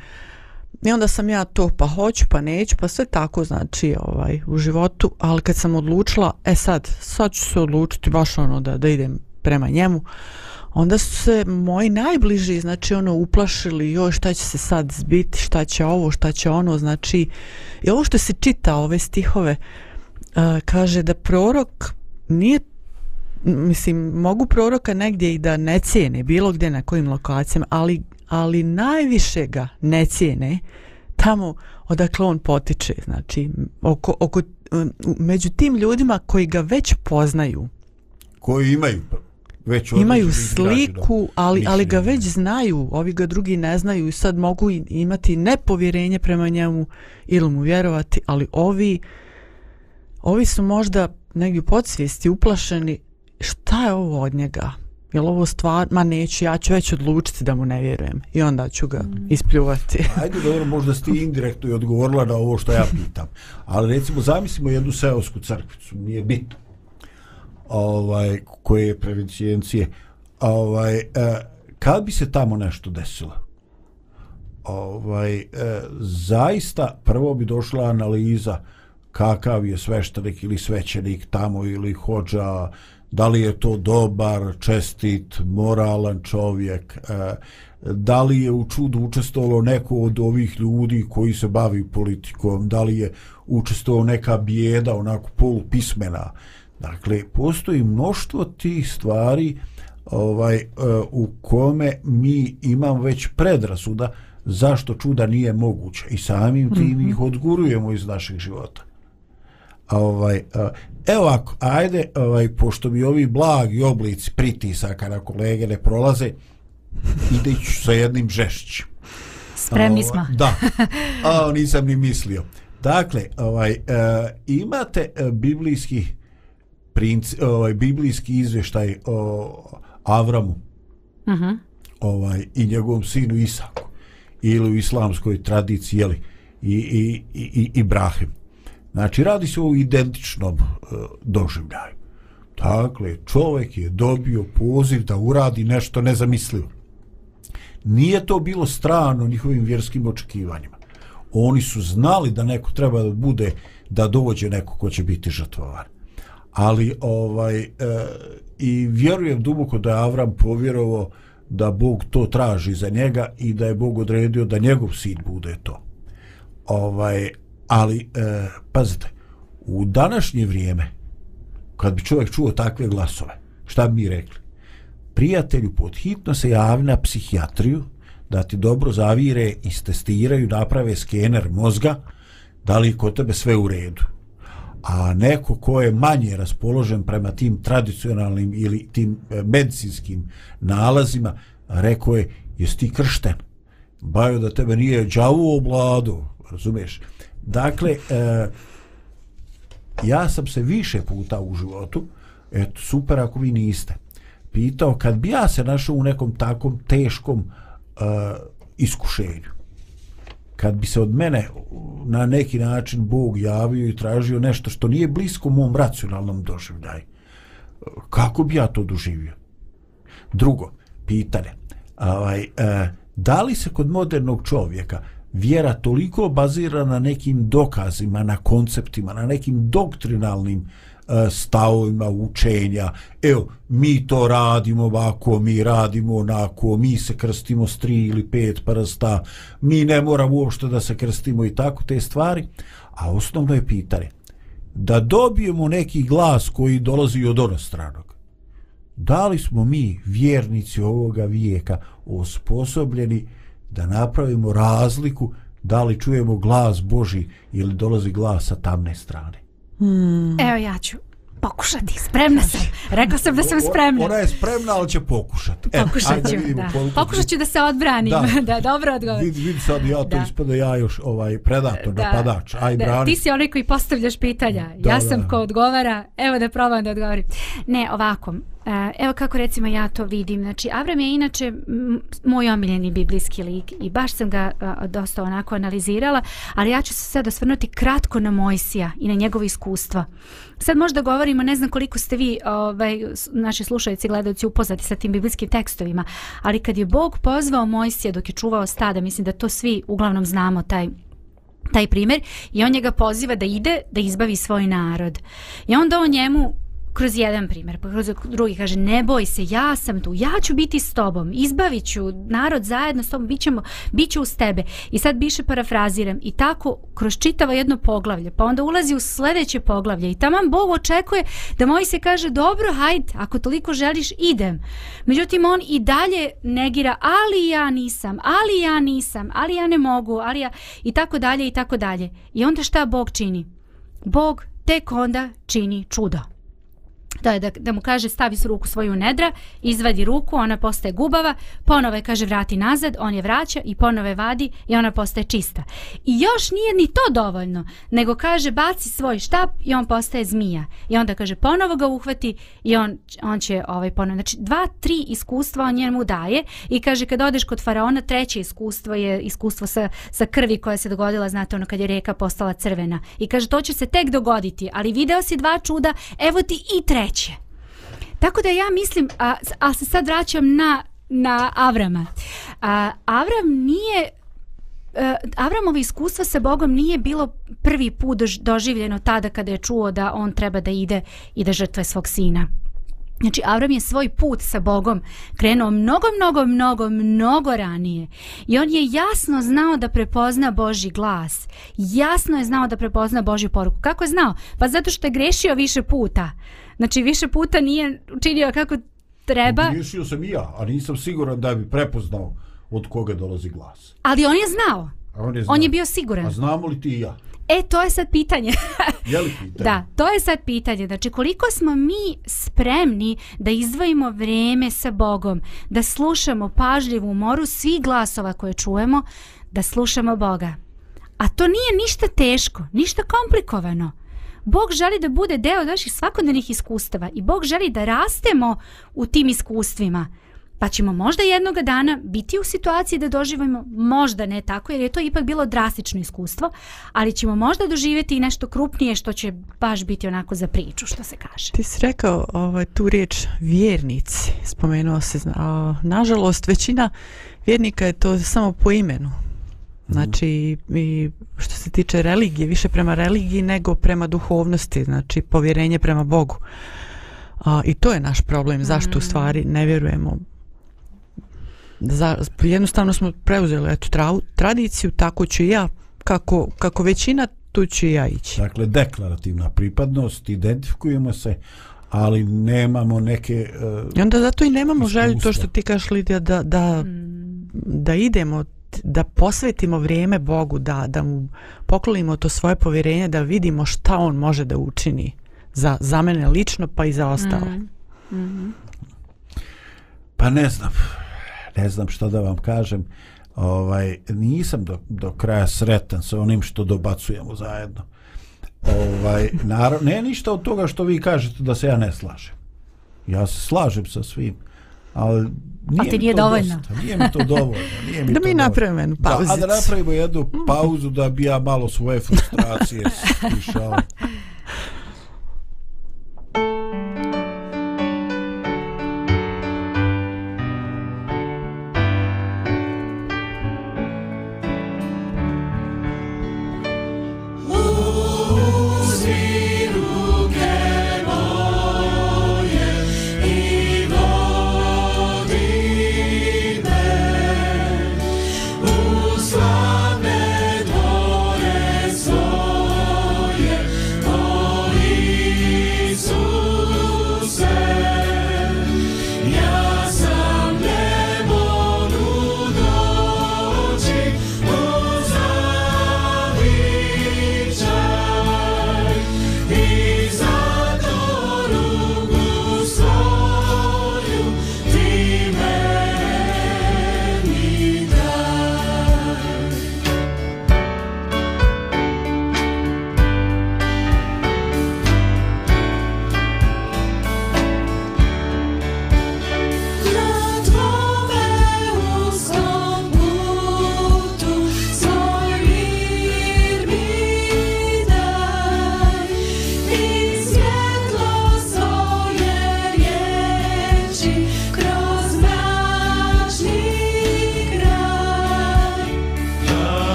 S4: i onda sam ja to pa hoću pa neću pa sve tako znači ovaj u životu. Ali kad sam odlučila e sad sad ću se odlučiti baš ono da, da idem prema njemu onda su se moji najbliži znači ono uplašili joj šta će se sad zbiti šta će ovo šta će ono? Znači i ovo što se čita ove stihove uh, kaže da prorok nije mislim mogu proroka negdje i da ne cijene bilo gdje na kojim lokacijama ali, ali najviše ga ne cijene tamo odakle on potiče znači oko, oko, među tim ljudima koji ga već poznaju.
S2: Koji imaju već
S4: imaju sliku, ali, ali ga već znaju, ovi ga drugi ne znaju i sad mogu imati nepovjerenje prema njemu ili mu vjerovati, ali ovi ovi su možda negdje u podsvijesti uplašeni šta je ovo od njega? Jel ovo stvar? Ma neću, ja ću već odlučiti da mu ne vjerujem i onda ću ga ispljuvati.
S2: Ajde, dobro, možda si ti indirektno i odgovorila na ovo što ja pitam. Ali recimo, zamislimo jednu seosku crkvicu, nije bitno. Ovaj, koje je prevencijencije. Ovaj, e, kad bi se tamo nešto desilo? Ovaj, e, zaista prvo bi došla analiza kakav je sveštenik ili svećenik tamo ili hođa, da li je to dobar, čestit, moralan čovjek, e, da li je u čudu učestvovalo neko od ovih ljudi koji se bavi politikom, da li je učestvovao neka bijeda, onako polupismena. Dakle, postoji mnoštvo tih stvari ovaj e, u kome mi imamo već predrasuda zašto čuda nije moguće i samim tim mm -hmm. ih odgurujemo iz naših života. A ovaj, e, evo ako, ajde, ovaj, pošto mi ovi blagi oblici pritisaka na kolege ne prolaze, ide ću sa jednim žešćim.
S3: Spremni
S2: A,
S3: smo.
S2: ovaj, Da, a nisam ni mislio. Dakle, ovaj, e, imate e, biblijski princ, ovaj, biblijski izvještaj o Avramu
S3: Mhm.
S2: ovaj, i njegovom sinu Isaku ili u islamskoj tradiciji jeli, i, i, i, i Ibrahim. Znači, radi se o identičnom e, doživljaju. Dakle, čovjek je dobio poziv da uradi nešto nezamislivo. Nije to bilo strano njihovim vjerskim očekivanjima. Oni su znali da neko treba da bude, da dođe neko ko će biti žrtvovan. Ali ovaj e, i vjerujem duboko da je Avram povjerovao da Bog to traži za njega i da je Bog odredio da njegov sin bude to. Ovaj, ali, e, pazite, u današnje vrijeme, kad bi čovjek čuo takve glasove, šta bi mi rekli? Prijatelju, podhitno se javi na psihijatriju, da ti dobro zavire, istestiraju, naprave skener mozga, da li je kod tebe sve u redu. A neko ko je manje raspoložen prema tim tradicionalnim ili tim e, medicinskim nalazima, rekao je, jesi ti kršten? Bajo da tebe nije đavo oblado, razumiješ? Dakle, e, ja sam se više puta u životu, eto, super ako vi niste, pitao kad bi ja se našao u nekom takvom teškom e, iskušenju, kad bi se od mene na neki način Bog javio i tražio nešto što nije blisko mom racionalnom doživljaju, kako bi ja to doživio? Drugo, pitanje, ovaj, e, da li se kod modernog čovjeka vjera toliko bazira na nekim dokazima, na konceptima, na nekim doktrinalnim e, stavovima učenja. Evo mi to radimo ovako mi radimo onako mi se krstimo s tri ili pet prsta mi ne moramo uopšte da se krstimo i tako te stvari. A osnovno je pitanje da dobijemo neki glas koji dolazi od onostranog da li smo mi vjernici ovoga vijeka osposobljeni da napravimo razliku da li čujemo glas Boži ili dolazi glas sa tamne strane.
S3: Hmm. Evo ja ću pokušati, spremna sam. Rekla sam da sam spremna.
S2: Ona je spremna, ali će pokušati.
S3: Pokušat ću, da. Pokušat ću da se odbranim. Da, da dobro odgovorim.
S2: Vidi, vidi sad, ja to da. ispada ja još ovaj predator, da. napadač. Aj, da. brani.
S3: Ti si onaj koji postavljaš pitanja. Da, ja sam da. ko odgovara. Evo da probam da odgovorim. Ne, ovako. E, evo kako recimo ja to vidim. Znači, Avram je inače moj omiljeni biblijski lik i baš sam ga dosta onako analizirala, ali ja ću se sad osvrnuti kratko na Mojsija i na njegovo iskustvo. Sad možda govorimo, ne znam koliko ste vi, ovaj, naši slušajci, gledalci upoznati sa tim biblijskim tekstovima, ali kad je Bog pozvao Mojsija dok je čuvao stada, mislim da to svi uglavnom znamo taj taj primjer i on njega poziva da ide da izbavi svoj narod. I onda on njemu kroz jedan primjer, pa kroz drugi kaže ne boj se, ja sam tu, ja ću biti s tobom, izbavit ću narod zajedno s tobom, bit, ćemo, bit ću uz tebe. I sad biše parafraziram i tako kroz čitava jedno poglavlje, pa onda ulazi u sljedeće poglavlje i tamo Bog očekuje da moj se kaže dobro, hajde, ako toliko želiš, idem. Međutim, on i dalje negira, ali ja nisam, ali ja nisam, ali ja ne mogu, ali ja, i tako dalje, i tako dalje. I onda šta Bog čini? Bog tek onda čini čudo to je da, da mu kaže stavi s ruku svoju nedra, izvadi ruku, ona postaje gubava, ponovo je kaže vrati nazad, on je vraća i ponovo je vadi i ona postaje čista. I još nije ni to dovoljno, nego kaže baci svoj štap i on postaje zmija. I onda kaže ponovo ga uhvati i on, on će ovaj ponovo. Znači dva, tri iskustva on njemu daje i kaže kad odeš kod faraona, treće iskustvo je iskustvo sa, sa krvi koja se dogodila, znate ono kad je reka postala crvena. I kaže to će se tek dogoditi, ali video si dva čuda, evo ti i treće sreće. Tako da ja mislim, a, a se sad vraćam na, na Avrama. A, Avram nije Uh, Avramovo iskustvo sa Bogom nije bilo prvi put doživljeno tada kada je čuo da on treba da ide i da žrtve svog sina. Znači, Avram je svoj put sa Bogom krenuo mnogo, mnogo, mnogo, mnogo ranije. I on je jasno znao da prepozna Boži glas. Jasno je znao da prepozna Božju poruku. Kako je znao? Pa zato što je grešio više puta. Znači više puta nije učinio kako treba.
S2: Griješio sam i ja, a nisam siguran da bi prepoznao od koga dolazi glas.
S3: Ali on je znao.
S2: A on, je znao.
S3: on je bio siguran.
S2: A znamo li ti i ja?
S3: E, to je sad pitanje.
S2: je li pitanje?
S3: Da, to je sad pitanje. Znači, koliko smo mi spremni da izdvojimo vreme sa Bogom, da slušamo pažljivu moru svih glasova koje čujemo, da slušamo Boga. A to nije ništa teško, ništa komplikovano. Bog želi da bude deo naših svakodnevnih iskustava i Bog želi da rastemo u tim iskustvima. Pa ćemo možda jednog dana biti u situaciji da doživimo, možda ne tako, jer je to ipak bilo drastično iskustvo, ali ćemo možda doživjeti i nešto krupnije što će baš biti onako za priču, što se kaže.
S4: Ti si rekao ovaj, tu riječ vjernici, spomenuo se, a, nažalost većina vjernika je to samo po imenu, Znači, i što se tiče religije, više prema religiji nego prema duhovnosti, znači povjerenje prema Bogu. A, I to je naš problem, zašto u mm. stvari ne vjerujemo. Za, jednostavno smo preuzeli eto, tra, tradiciju, tako ću ja, kako, kako većina, tu ću ja ići.
S2: Dakle, deklarativna pripadnost, identifikujemo se, ali nemamo neke... Uh,
S4: I onda zato i nemamo želju to što ti kažeš Lidija, da, da, mm. da idemo da posvetimo vrijeme Bogu, da, da mu poklonimo to svoje povjerenje, da vidimo šta on može da učini za, za mene lično, pa i za ostalo. Mm -hmm.
S2: Pa ne znam, ne znam što da vam kažem. Ovaj, nisam do, do kraja sretan sa onim što dobacujemo zajedno. Ovaj, naravno, ne ništa od toga što vi kažete da se ja ne slažem. Ja se slažem sa svim ali nije
S3: A ti nije dovoljno.
S2: Dosta, nije mi to dovoljno. Nije mi
S4: da mi napravimo jednu pauzicu.
S2: Da, a da napravimo jednu pauzu da bi ja malo svoje frustracije išao.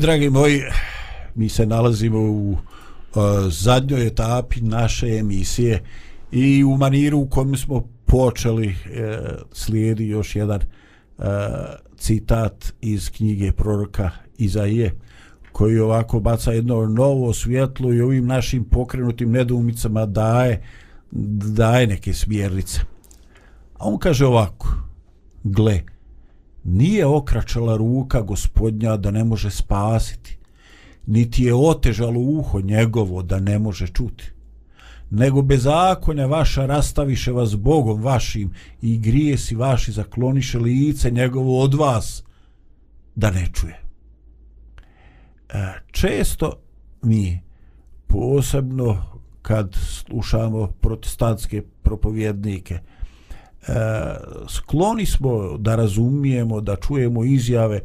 S2: Dragi moji, mi se nalazimo u uh, zadnjoj etapi naše emisije i u maniru u kojem smo počeli uh, slijedi još jedan uh, citat iz knjige proroka Izaije koji ovako baca jedno novo svjetlo i ovim našim pokrenutim nedoumicama daje daje neke smjernice. A on kaže ovako, gle, nije okračala ruka gospodnja da ne može spasiti, niti je otežalo uho njegovo da ne može čuti, nego bez zakonja vaša rastaviše vas Bogom vašim i grijesi vaši zakloniše lice njegovo od vas da ne čuje. E, često mi posebno kad slušamo protestantske propovjednike e, skloni smo da razumijemo da čujemo izjave e,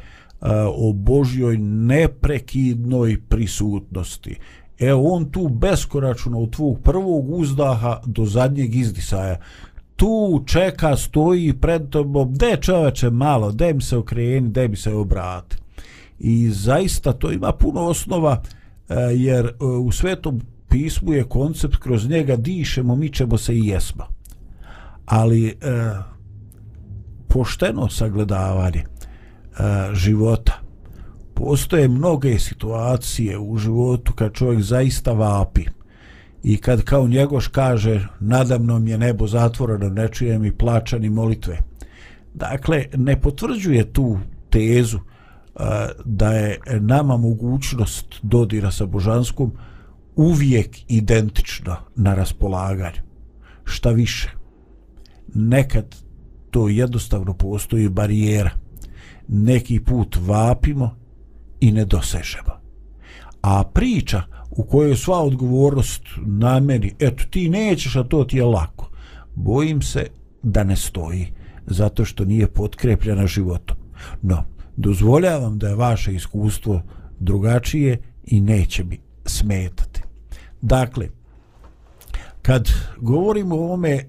S2: o Božjoj neprekidnoj prisutnosti. E on tu beskoračno od tvog prvog uzdaha do zadnjeg izdisaja. Tu čeka stoji pred tobom de čoveče malo de mi se okreni de mi se obrati. I zaista to ima puno osnova e, jer e, u svetom pismu je koncept kroz njega dišemo, mi ćemo se i jesmo. Ali e, pošteno sagledavanje e, života postoje mnoge situacije u životu kad čovjek zaista vapi i kad kao njegoš kaže nadamnom je nebo zatvoreno ne čujem i plaća ni molitve dakle ne potvrđuje tu tezu e, da je nama mogućnost dodira sa božanskom uvijek identična na raspolaganju. Šta više, nekad to jednostavno postoji barijera. Neki put vapimo i ne dosežemo. A priča u kojoj je sva odgovornost na meni, eto ti nećeš, a to ti je lako, bojim se da ne stoji, zato što nije potkrepljena životom. No, dozvoljavam da je vaše iskustvo drugačije i neće mi smetati. Dakle, kad govorimo o ovome e,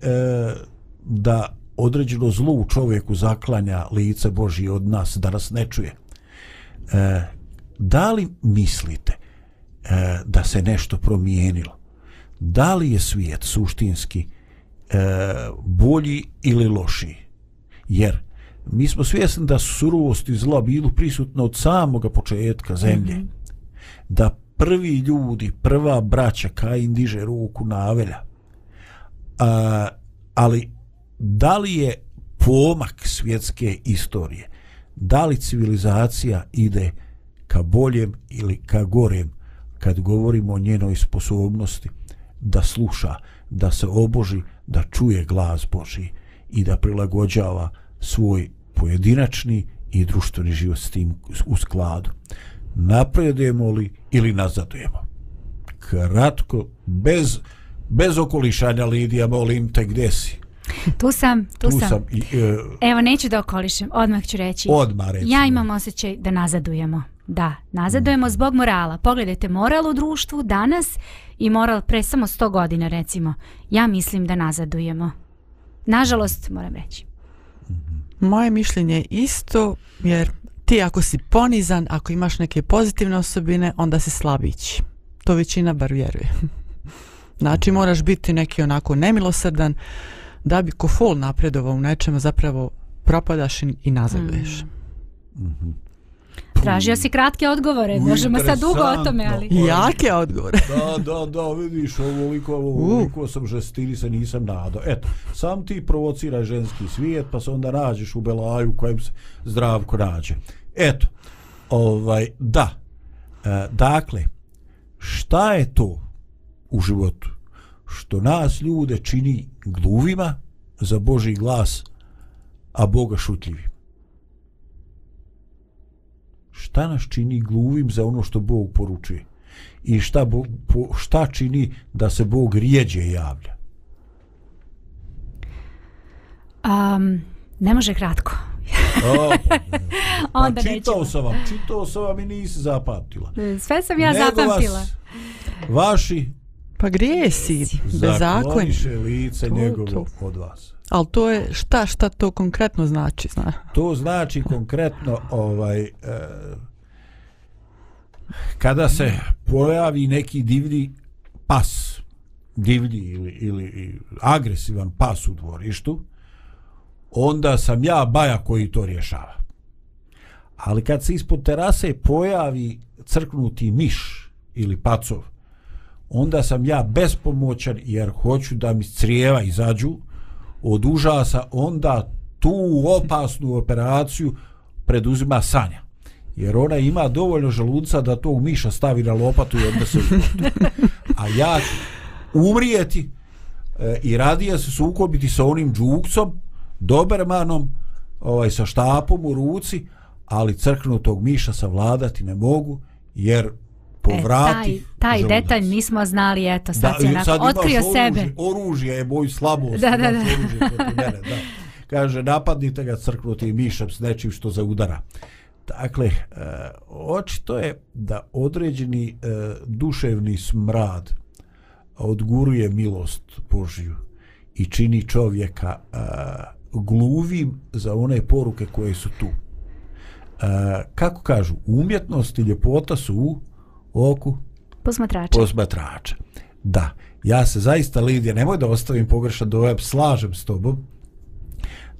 S2: da određeno zlu u čovjeku zaklanja lice Božije od nas, da nas ne čuje, e, da li mislite e, da se nešto promijenilo? Da li je svijet suštinski e, bolji ili lošiji? Jer mi smo svjesni da su surovost i zlo bilo prisutno od samoga početka zemlje. Mm -hmm. Da prvi ljudi, prva braća Kain diže ruku na Avelja. A, ali da li je pomak svjetske istorije? Da li civilizacija ide ka boljem ili ka gorem kad govorimo o njenoj sposobnosti da sluša, da se oboži, da čuje glas Boži i da prilagođava svoj pojedinačni i društveni život s tim u skladu napredujemo li ili nazadujemo. Kratko, bez, bez okolišanja Lidija, molim te gdje si?
S3: Tu sam, tu,
S2: tu
S3: sam.
S2: sam. I, uh,
S3: Evo, neću da okolišem, odmah ću reći.
S2: Odmah reći.
S3: Ja imam osjećaj da nazadujemo. Da, nazadujemo zbog morala. Pogledajte, moral u društvu danas i moral pre samo 100 godina, recimo. Ja mislim da nazadujemo. Nažalost, moram reći.
S4: Moje mišljenje je isto, jer ti ako si ponizan, ako imaš neke pozitivne osobine, onda si slabić. To većina bar vjeruje. Znači moraš biti neki onako nemilosrdan da bi ko fol napredovao u nečemu zapravo propadaš i nazaduješ. Mm. Mm -hmm.
S3: Tražio si kratke odgovore, možemo sad dugo o tome, ali...
S4: Jake odgovore.
S2: da, da, da, vidiš, ovoliko, ovoliko uh. sam žestili se, nisam nadao. Eto, sam ti provociraj ženski svijet, pa se onda nađeš u Belaju u kojem se zdravko nađe. Eto, ovaj, da. E, dakle, šta je to u životu što nas ljude čini gluvima za Boži glas, a Boga šutljivim? šta nas čini gluvim za ono što Bog poručuje? I šta, bo, šta čini da se Bog rijeđe javlja?
S3: Um, ne može kratko.
S2: O, pa, čitao sam vam čitao sam vam i nisi zapamtila.
S3: Sve sam ja Nego zapamtila. vas,
S2: vaši
S4: pa grijesi bez zakon
S2: lice njegovo od vas
S4: Ali to je šta šta to konkretno znači, zna?
S2: To znači konkretno ovaj e, kada se pojavi neki divlji pas, divlji ili, ili agresivan pas u dvorištu, onda sam ja baja koji to rješava. Ali kad se ispod terase pojavi crknuti miš ili pacov, onda sam ja bespomoćan jer hoću da mi crijeva izađu od užasa, onda tu opasnu operaciju preduzima Sanja. Jer ona ima dovoljno želuca da tog miša stavi na lopatu i onda se A ja umrijeti e, i radije se sukobiti sa onim džukcom, dobermanom, ovaj, sa štapom u ruci, ali crknutog miša savladati ne mogu, jer povrati.
S3: E, taj, taj detalj nismo znali eto sad da, si onako sad otkrio
S2: oružje,
S3: sebe.
S2: oružje je moj slabost
S3: da, da, da.
S2: Mene, da. kaže napadnite ga crknuti mišem s nečim što za udara dakle e, očito je da određeni e, duševni smrad odguruje milost Božju i čini čovjeka e, gluvim za one poruke koje su tu. E, kako kažu umjetnost i ljepota su u oku
S3: posmatrača.
S2: posmatrača. Da, ja se zaista, Lidija, nemoj da ostavim pogrešan dojab, slažem s tobom,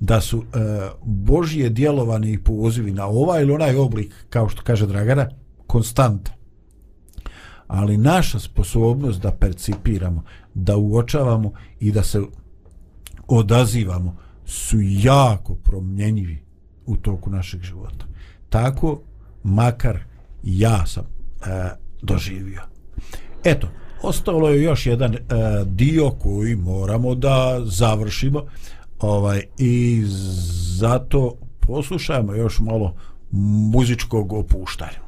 S2: da su e, Božije djelovani i pozivi na ovaj ili onaj oblik, kao što kaže Dragana, konstanta. Ali naša sposobnost da percipiramo, da uočavamo i da se odazivamo su jako promjenjivi u toku našeg života. Tako, makar ja sam e, doživio. Eto, ostalo je još jedan e, dio koji moramo da završimo ovaj i zato poslušajmo još malo muzičkog opuštanja.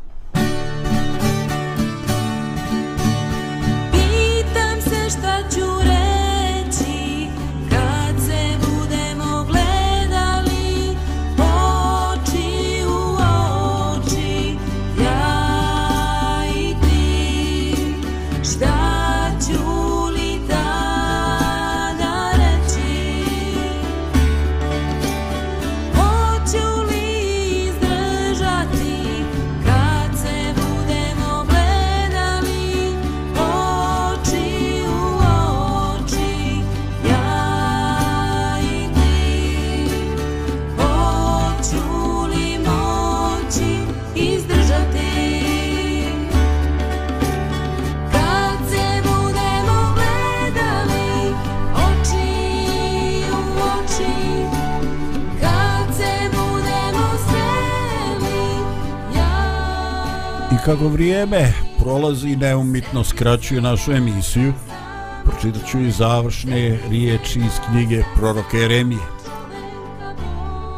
S2: Kako vrijeme prolazi neumitno skraćuje našu emisiju. Pročitat ću i završne riječi iz knjige proroke Jeremije.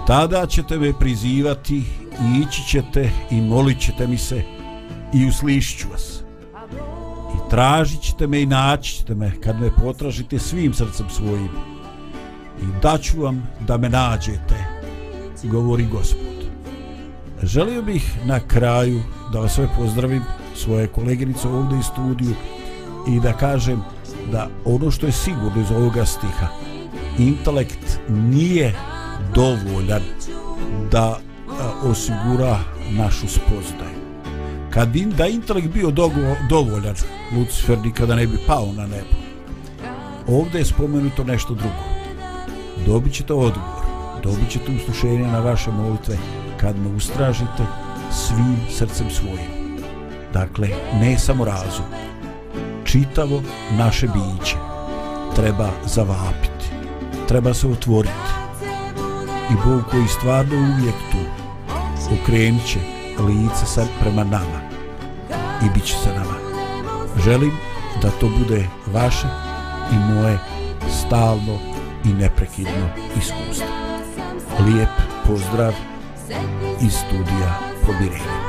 S2: tada ćete me prizivati i ići ćete i molit ćete mi se i uslišit ću vas. I tražit ćete me i naći ćete me kad me potražite svim srcem svojim. I daću vam da me nađete govori gospod želio bih na kraju da vas sve pozdravim svoje koleginice ovdje iz studiju i da kažem da ono što je sigurno iz ovoga stiha intelekt nije dovoljan da osigura našu spoznaju. Kad bi da intelekt bio dovoljan Lucifer nikada ne bi pao na nebo. Ovdje je spomenuto nešto drugo. Dobit ćete odgovor dobit ćete uslušenje na vaše molitve kad me ustražite svim srcem svojim. Dakle, ne samo razum. Čitavo naše biće treba zavapiti. Treba se otvoriti. I Bog koji stvarno uvijek tu okrenit će lice sad prema nama i bit će sa nama. Želim da to bude vaše i moje stalno i neprekidno iskustvo. Lijep pozdrav iz studija pomirenja.